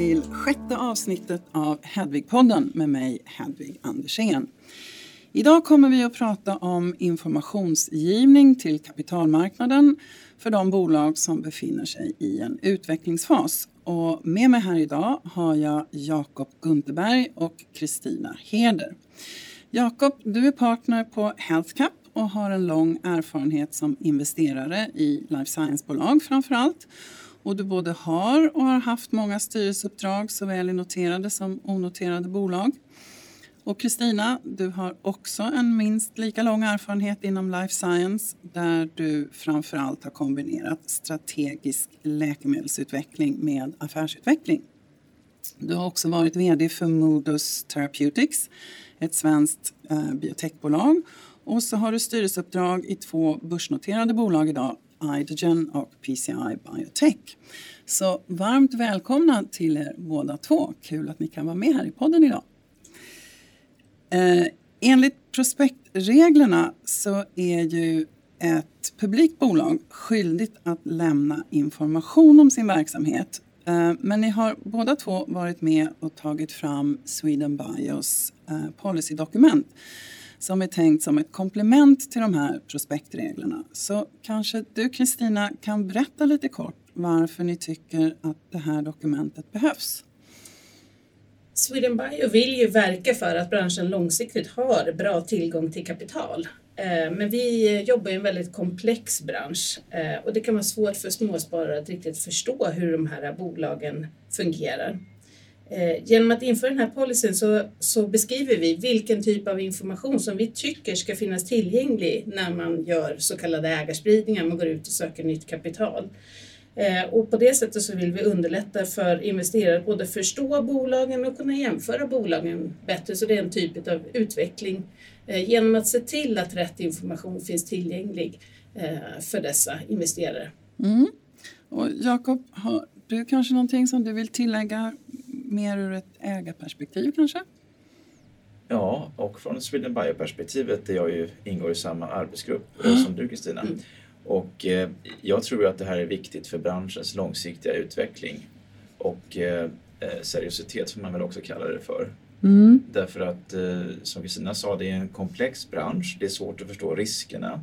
till sjätte avsnittet av Hedvigpodden med mig Hedvig Andersén. Idag kommer vi att prata om informationsgivning till kapitalmarknaden för de bolag som befinner sig i en utvecklingsfas. Och med mig här idag har jag Jakob Gunterberg och Kristina Heder. Jakob, du är partner på HealthCap och har en lång erfarenhet som investerare i life science-bolag framför allt. Och du både har och har haft många styrelseuppdrag såväl i noterade som onoterade bolag. Och Kristina, du har också en minst lika lång erfarenhet inom life science där du framför allt har kombinerat strategisk läkemedelsutveckling med affärsutveckling. Du har också varit VD för Modus Therapeutics, ett svenskt eh, biotechbolag och så har du styrelseuppdrag i två börsnoterade bolag idag, Idogen och PCI Biotech. Så varmt välkomna till er båda två. Kul att ni kan vara med här i podden idag. Eh, enligt prospektreglerna så är ju ett publikt bolag skyldigt att lämna information om sin verksamhet. Eh, men ni har båda två varit med och tagit fram Sweden Bios eh, policydokument som är tänkt som ett komplement till de här prospektreglerna. Så kanske du Kristina kan berätta lite kort varför ni tycker att det här dokumentet behövs? Sweden Bio vill ju verka för att branschen långsiktigt har bra tillgång till kapital. Eh, men vi jobbar i en väldigt komplex bransch eh, och det kan vara svårt för småsparare att riktigt förstå hur de här bolagen fungerar. Eh, genom att införa den här policyn så, så, beskriver vi vilken typ av information som vi tycker ska finnas tillgänglig när man gör så kallade ägarspridningar, man går ut och söker nytt kapital. Eh, och på det sättet så vill vi underlätta för investerare att både förstå bolagen och kunna jämföra bolagen bättre. Så det är en typ av utveckling eh, genom att se till att rätt information finns tillgänglig för dessa investerare. Mm. Och Jakob, har du kanske någonting som du vill tillägga mer ur ett ägarperspektiv kanske? Ja, och från Sweden Bio-perspektivet där jag ju ingår i samma arbetsgrupp mm. som du Kristina. Mm. Och eh, jag tror att det här är viktigt för branschens långsiktiga utveckling och eh, eh seriositet som man väl också kallar det för. Mm. Därför att eh, som Kristina sa, det är en komplex bransch. Det är svårt att förstå riskerna.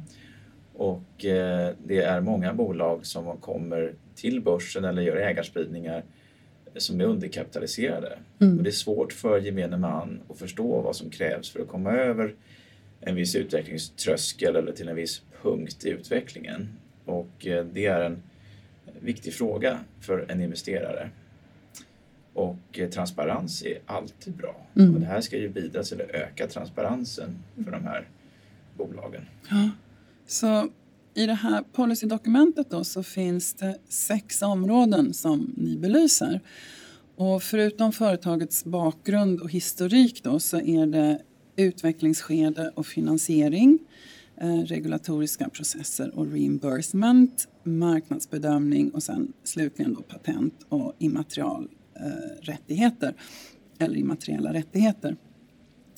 Och eh, det är många bolag som kommer till börsen eller gör ägarspridningar som är underkapitaliserade. Mm. Och det är svårt för gemene man att förstå vad som krävs för att komma över en viss utvecklingströskel eller till en viss punkt i utvecklingen. Och eh, det är en viktig fråga för en investerare. Och eh, transparens är alltid bra. Mm. Och det här ska ju bidra till att öka transparensen för de här bolagen. Ja. Så i det här policydokumentet då så finns det sex områden som ni belyser. Och förutom företagets bakgrund och historik då så är det utvecklingsskede och finansiering, eh, regulatoriska processer och reimbursement, marknadsbedömning och sen slutligen då patent och immaterialrättigheter eh, eller immateriella rättigheter.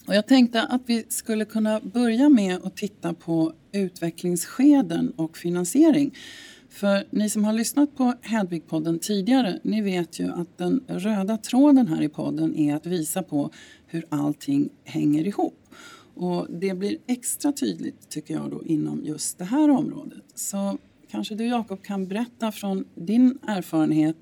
Och jag tänkte att vi skulle kunna börja med att titta på utvecklingsskeden och finansiering. För ni som har lyssnat på Hedvig-podden tidigare, ni vet ju att den röda tråden här i podden är att visa på hur allting hänger ihop. Och det blir extra tydligt tycker jag då inom just det här området. Så kanske du Jakob kan berätta från din erfarenhet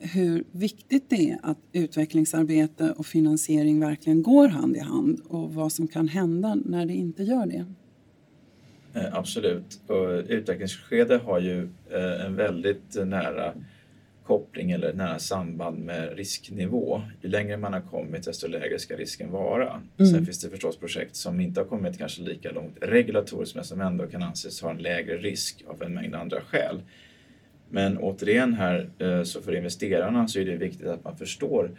hur viktigt det är att utvecklingsarbete och finansiering verkligen går hand i hand och vad som kan hända när det inte gör det. Eh, absolut. Och utvecklingsskede har ju eh, en väldigt nära koppling eller nära samband med risknivå. Ju längre man har kommit desto lägre ska risken vara. Mm. Sen finns det förstås projekt som inte har kommit kanske lika långt regulatoriskt men som ändå kan anses ha en lägre risk av en mängd andra skäl. Men återigen här, eh, så för investerarna så är det viktigt att man förstår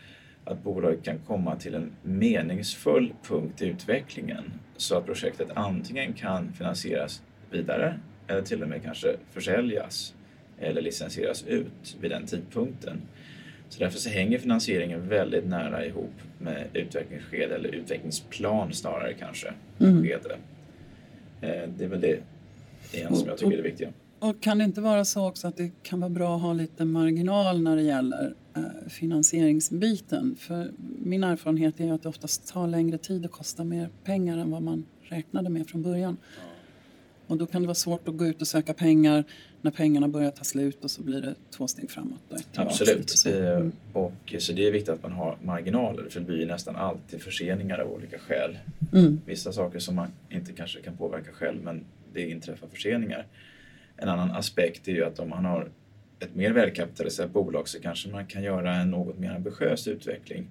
att bolaget kan komma till en meningsfull punkt i utvecklingen så att projektet antingen kan finansieras vidare eller till och med kanske försäljas eller licensieras ut vid den tidpunkten. Så därför så hänger finansieringen väldigt nära ihop med utvecklingsskede eller utvecklingsplan snarare kanske. Mm. Skede. Eh, det är väl det igen som jag tycker är det viktiga. Och kan det inte vara så också att det kan vara bra att ha lite marginal när det gäller eh, finansieringsbiten. För min erfarenhet är att det oftast tar längre tid och kostar mer pengar än vad man räknade med från början. Och då kan det vara svårt att gå ut och söka pengar när pengarna börjar ta slut och så blir det två steg framåt Absolut. Så. Mm. Och, så det är viktigt att man har marginaler för det blir nästan alltid förseningar av olika skäl. Mm. Vissa saker som man inte kanske kan påverka själv men det inträffar förseningar. En annan aspekt är ju att om man har ett mer välkapitaliserat bolag så kanske man kan göra en något mer ambitiös utveckling.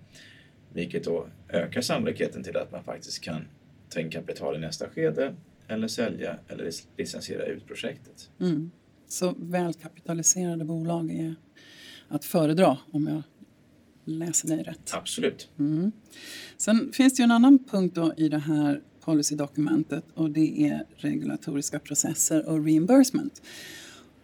Vilket då ökar sannolikheten till att man faktiskt kan ta in kapital i nästa skede eller sälja eller licensiera ut projektet. Mm. Så välkapitaliserade bolag är att föredra om jag läser dig rätt. Absolut. Mm. Sen finns det ju en annan punkt då i det här policydokumentet och det är regulatoriska processer och reimbursement.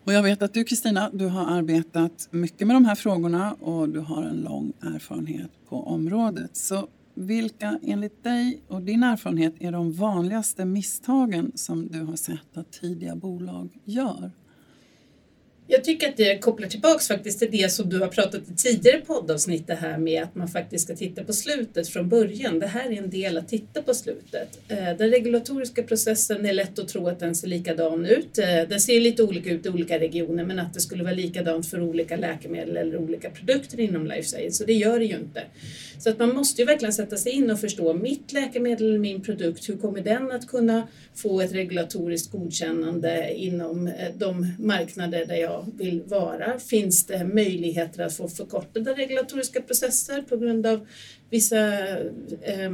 Och jag vet att du Kristina, du har arbetat mycket med de här frågorna och du har en lång erfarenhet på området. Så vilka enligt dig och din erfarenhet är de vanligaste misstagen som du har sett att tidiga bolag gör? Jag tycker att det kopplar tillbaks faktiskt till det som du har pratat i tidigare poddavsnitt, det här med att man faktiskt ska titta på slutet från början. Det här är en del att titta på slutet. Eh, den regulatoriska processen är lätt att tro att den ser likadan ut. Eh, den ser lite olika ut i olika regioner, men att det skulle vara likadant för olika läkemedel eller olika produkter inom life science, och det gör det ju inte. Så att man måste ju verkligen sätta sig in och förstå mitt läkemedel eller min produkt, hur kommer den att kunna få ett regulatoriskt godkännande inom eh, de marknader där jag vill vara? Finns det möjligheter att få förkortade regulatoriska processer på grund av vissa eh,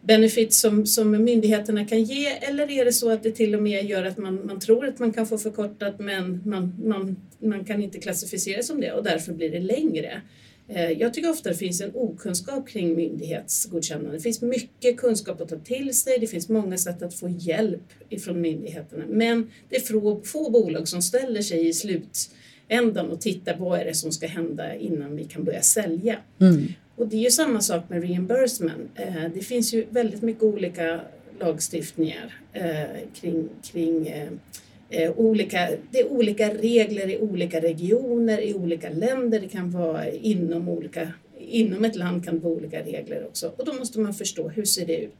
benefits som, som myndigheterna kan ge eller är det så att det till och med gör att man, man tror att man kan få förkortat men man, man, man kan inte klassificera som det och därför blir det längre. Eh, jag tycker ofta det finns en okunskap kring myndighetsgodkännande. Det finns mycket kunskap att ta till sig, det finns många sätt att få hjälp ifrån myndigheterna. Men det är få, bolag som ställer sig i slutändan och tittar på vad är det som ska hända innan vi kan börja sälja. Mm. Och det är ju samma sak med reimbursement. Eh, det finns ju väldigt mycket olika lagstiftningar eh, kring, kring Eh, olika, det är olika regler i olika regioner, i olika länder. Det kan vara inom, olika, inom ett land kan det vara olika regler också. Och då måste man förstå hur ser det ut?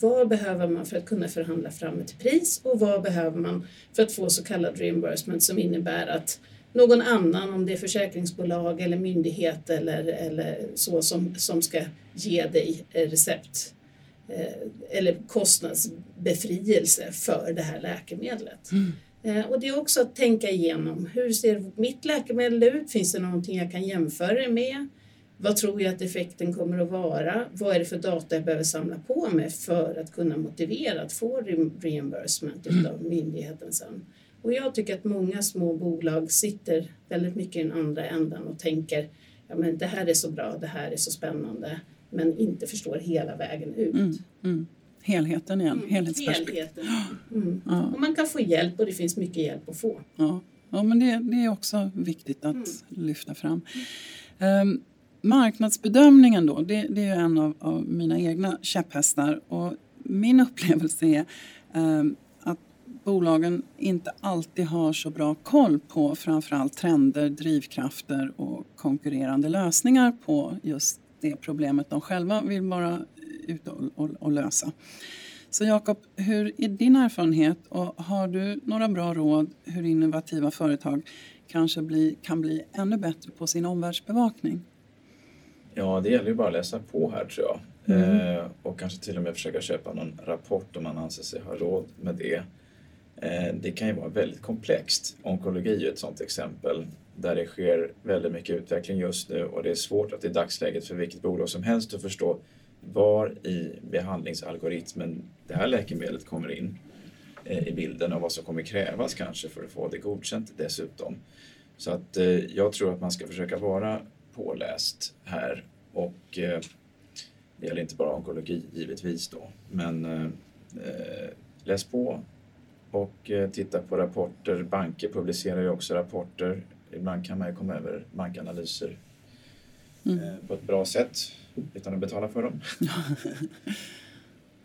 Vad behöver man för att kunna förhandla fram ett pris och vad behöver man för att få så kallad reimbursement som innebär att någon annan, om det är försäkringsbolag eller myndighet eller, eller så som, som ska ge dig recept eller kostnadsbefrielse för det här läkemedlet. Mm. Eh, och det är också att tänka igenom, hur ser mitt läkemedel ut? Finns det någonting jag kan jämföra det med? Vad tror jag att effekten kommer att vara? Vad är det för data jag behöver samla på mig för att kunna motivera att få reimbursement mm. av myndigheten sen? Och jag tycker att många små bolag sitter väldigt mycket i den andra ändan och tänker ja men det här är så bra, det här är så spännande men inte förstår hela vägen ut. Mm, mm. Helheten igen, mm, helhetsperspektiv. Helheten. Mm. Ja. Och man kan få hjälp och det finns mycket hjälp att få. Ja, ja men det, det är också viktigt att mm. lyfta fram. Um, marknadsbedömningen då, det, det är en av, av, mina egna käpphästar och min upplevelse är um, att bolagen inte alltid har så bra koll på framförallt trender, drivkrafter och konkurrerande lösningar på just det problemet de själva vill vara ute och, och, och lösa. Så Jakob, hur är din erfarenhet och har du några bra råd hur innovativa företag kanske bli, kan bli ännu bättre på sin omvärldsbevakning? Ja, det gäller ju bara att läsa på här tror jag. Mm. Eh, och kanske till och med försöka köpa någon rapport om man anser sig ha råd med det. Eh, det kan ju vara väldigt komplext. Onkologi är ett sådant exempel där det sker väldigt mycket utveckling just nu och det är svårt att i dagsläget för vilket bolag som helst att förstå var i behandlingsalgoritmen det här läkemedlet kommer in eh, i bilden och vad som kommer krävas kanske för att få det godkänt dessutom. Så att eh, jag tror att man ska försöka vara påläst här och eh, det gäller inte bara onkologi givetvis då men läs på och titta på rapporter. Banker publicerar ju också rapporter ibland kan man ju komma över bankanalyser mm. Eh, på ett bra sätt utan att betala för dem.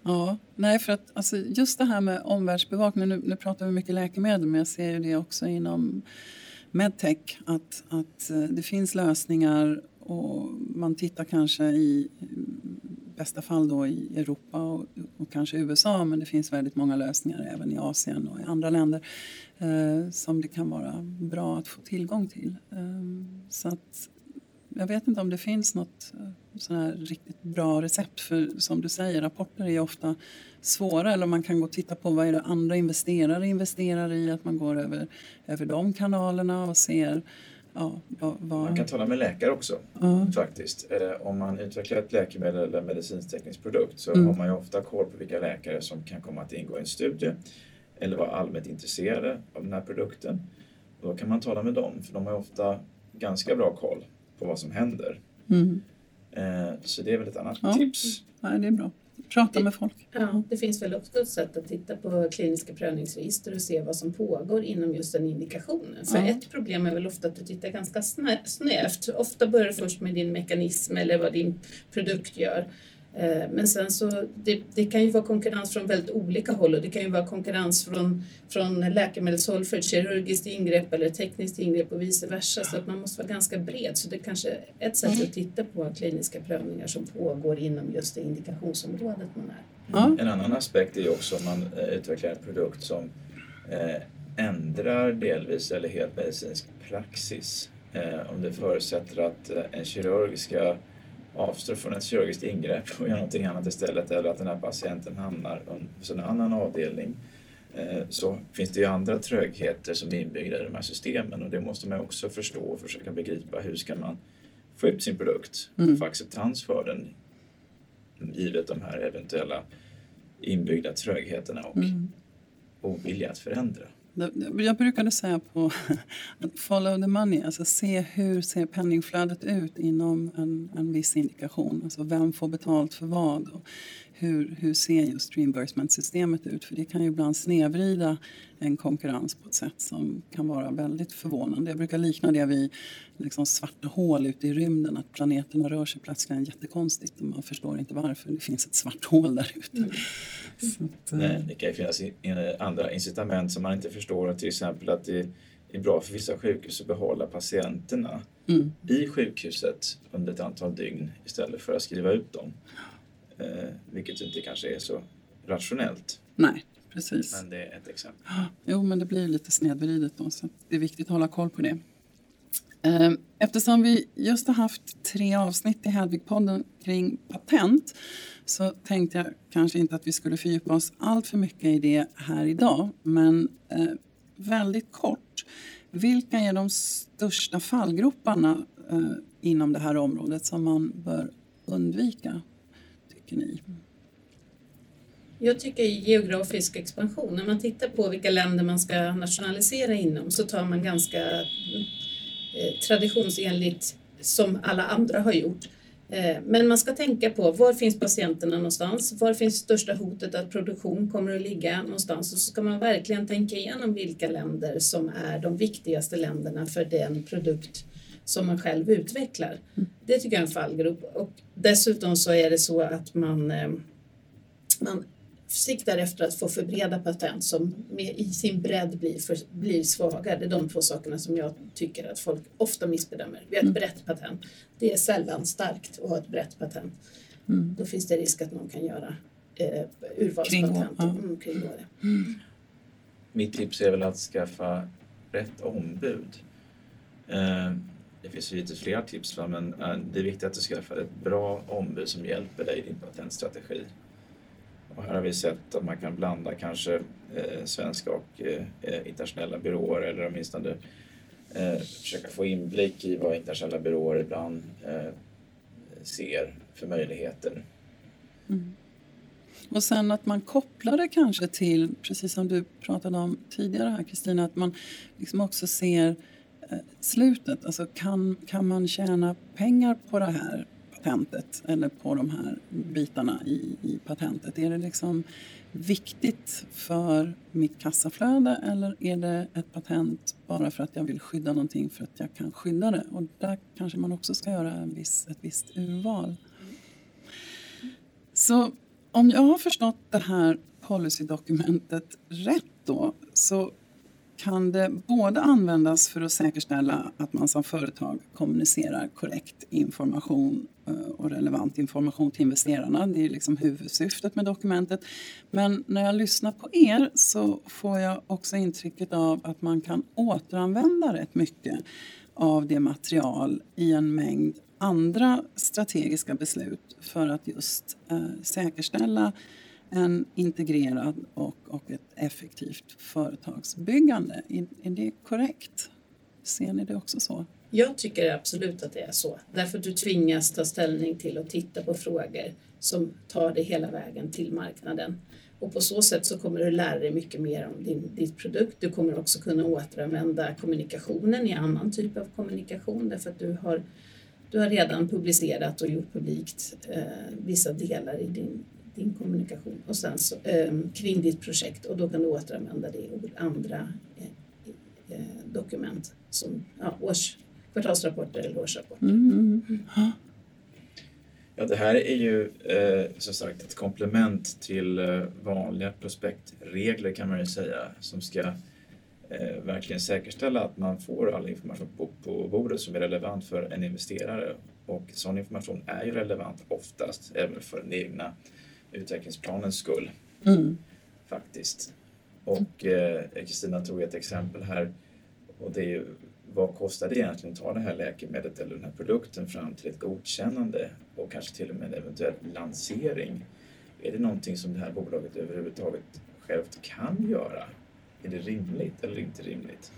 ja, nej för att alltså, just det här med omvärldsbevakning, nu, nu pratar vi mycket läkemedel men jag ser ju det också inom medtech att, att eh, det finns lösningar och man tittar kanske i bästa fall då i Europa och, och, kanske USA men det finns väldigt många lösningar även i Asien och i andra länder eh, som det kan vara bra att få tillgång till. Eh, så att, jag vet inte om det finns något eh, sån här riktigt bra recept för som du säger rapporter är ofta svåra eller man kan gå och titta på vad är det andra investerare investerar i att man går över, över de kanalerna och ser Ja, vad, vad... Man kan tala med läkare också mm. faktiskt. Eh, om man utvecklar ett läkemedel eller medicinteknisk produkt så mm. har man ju ofta koll på vilka läkare som kan komma att ingå i en studie eller vara allmänt intresserade av den här produkten. Och då kan man tala med dem för de har ofta ganska bra koll på vad som händer. Mm. Eh, så det är väl ett annat ja. tips. Ja, det är bra. Prata med folk. Ja, det finns väl också ett sätt att titta på kliniska prövningsregister och se vad som pågår inom just den indikationen. För ja. ett problem är väl ofta att du tittar ganska snävt. Ofta börjar du först med din mekanism eller vad din produkt gör. Eh, men sen så, det, det, kan ju vara konkurrens från väldigt olika håll och det kan ju vara konkurrens från, från läkemedelshåll för ett kirurgiskt ingrepp eller tekniskt ingrepp och vice versa. Så att man måste vara ganska bred. Så det är kanske är ett sätt mm. att titta på kliniska prövningar som pågår inom just det indikationsområdet man är. Mm. En annan aspekt är ju också om man utvecklar en produkt som eh, ändrar delvis eller helt medicinsk praxis. Eh, om det förutsätter att eh, en kirurg ska avstår från ett kirurgiskt ingrepp och gör någonting annat istället eller att den här patienten hamnar hos en annan avdelning eh, så finns det ju andra trögheter som är inbyggda i de här systemen och det måste man också förstå och försöka begripa. Hur ska man få ut sin produkt och mm. få acceptans för den givet de här eventuella inbyggda trögheterna och mm. ovilja att förändra. Jag brukade säga på att follow the money, alltså se hur ser penningflödet ut inom en, en viss indikation. Alltså vem får betalt för vad och hur, hur ser just reimbursement-systemet ut? För det kan ju ibland snedvrida en konkurrens på ett sätt som kan vara väldigt förvånande. Jag brukar likna det vid liksom svarta hål ute i rymden, att planeterna rör sig plötsligt jättekonstigt och man förstår inte varför det finns ett svart hål där ute. Mm. Att, Nej, eh, det kan ju finnas andra incitament som man inte förstår, till exempel att det är bra för vissa sjukhus att behålla patienterna mm. i sjukhuset under ett antal dygn istället för att skriva ut dem. Eh, vilket inte kanske är så rationellt. Nej, precis. Men det är ett exempel. Jo, men det blir lite snedvridet då, så det är viktigt att hålla koll på det. Eh, eftersom vi just har haft tre avsnitt i Hedvigpodden kring patent så tänkte jag kanske inte att vi skulle fördjupa oss allt för mycket i det här idag. Men eh, väldigt kort, vilka är de största fallgroparna eh, inom det här området som man bör undvika? Tycker ni? Jag tycker geografisk expansion, när man tittar på vilka länder man ska nationalisera inom så tar man ganska eh, traditionsenligt som alla andra har gjort. Eh, men man ska tänka på var finns patienterna någonstans? Var finns största hotet att produktion kommer att ligga någonstans? Och så ska man verkligen tänka igenom vilka länder som är de viktigaste länderna för den produkt som man själv utvecklar. Mm. Det tycker jag är en fallgrop. Och dessutom så är det så att man, eh, man siktar efter att få för breda patent som med, i sin bredd blir, för, blir svagare. Det är de två sakerna som jag tycker att folk ofta missbedömer. Vi har ett mm. brett patent. Det är sällan starkt att ha ett brett patent. Mm. Då finns det risk att någon kan göra eh, urvalspatent och mm, kringgå det. Mm. Mitt tips är väl att skaffa rätt ombud. Eh, det finns ju lite fler tips, va? men eh, det är viktigt att du skaffar ett bra ombud som hjälper dig i din patentstrategi. Och här har vi sett att man kan blanda kanske eh, svenska och eh, eh internationella byråer eller åtminstone eh, försöka få inblick i vad internationella byråer ibland eh, ser för möjligheter. Mm. Och sen att man kopplar det kanske till, precis som du pratade om tidigare här Kristina, att man liksom också ser slutet? Alltså kan, kan man tjäna pengar på det här patentet eller på de här bitarna i, i patentet? Är det liksom viktigt för mitt kassaflöde eller är det ett patent bara för att jag vill skydda någonting för att jag kan skydda det? Och där kanske man också ska göra en viss, ett visst urval. Så om jag har förstått det här policydokumentet rätt då så kan det både användas för att säkerställa att man som företag kommunicerar korrekt information eh, och relevant information till investerarna. Det är liksom huvudsyftet med dokumentet. Men när jag lyssnar på er så får jag också intrycket av att man kan återanvända rätt mycket av det material i en mängd andra strategiska beslut för att just eh, säkerställa en integrerad och, och ett effektivt företagsbyggande. Är, är det korrekt? Ser ni det också så? Jag tycker absolut att det är så. Därför att du tvingas ta ställning till och titta på frågor som tar dig hela vägen till marknaden. Och på så sätt så kommer du lära dig mycket mer om din ditt produkt. Du kommer också kunna återanvända kommunikationen i annan typ av kommunikation därför att du har, du har redan publicerat och gjort publikt eh, vissa delar i din, din kommunikation och sen så, eh, kring ditt projekt och då kan du återanvända det i andra eh, eh, dokument som ja, års, kvartalsrapporter eller årsrapporter. Mm, mm, mm. Ja, det här är ju eh, som sagt ett komplement till eh, vanliga prospektregler kan man ju säga som ska eh, verkligen säkerställa att man får all information på, på bordet som är relevant för en investerare. Och sån information är ju relevant oftast även för den egna utvecklingsplanens skull. Mm. Faktiskt. Och eh, Kristina eh, tog ett exempel här och det är ju vad kostar det egentligen att ta det här läkemedlet eller den här produkten fram till ett godkännande och kanske till och med en eventuell lansering? Är det någonting som det här bolaget överhuvudtaget självt kan göra? Är det rimligt eller inte rimligt?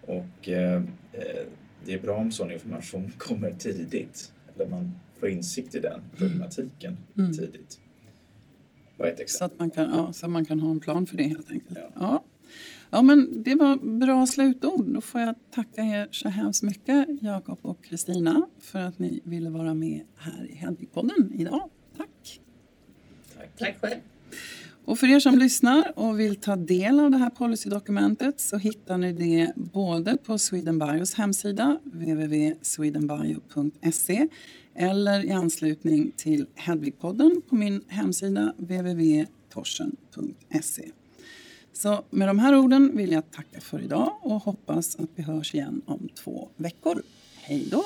Och eh, eh det är bra om sån information kommer tidigt, eller man får insikt i den problematiken mm. tidigt. Så att, man kan, ja, så man kan ha en plan för det helt enkelt. Ja. ja. Ja, men det var bra slutord. Då får jag tacka er så hemskt mycket, Jakob och Kristina, för att ni ville vara med här i Hedvigpodden idag. Tack! Tack, Tack själv! Och för er som lyssnar och vill ta del av det här policydokumentet så hittar ni det både på Swedenbios hemsida, www.swedenbio.se eller i anslutning till Hedvigpodden på min hemsida www.torsen.se. Så med de här orden vill jag tacka för idag och hoppas att vi hörs igen om två veckor. Hej då!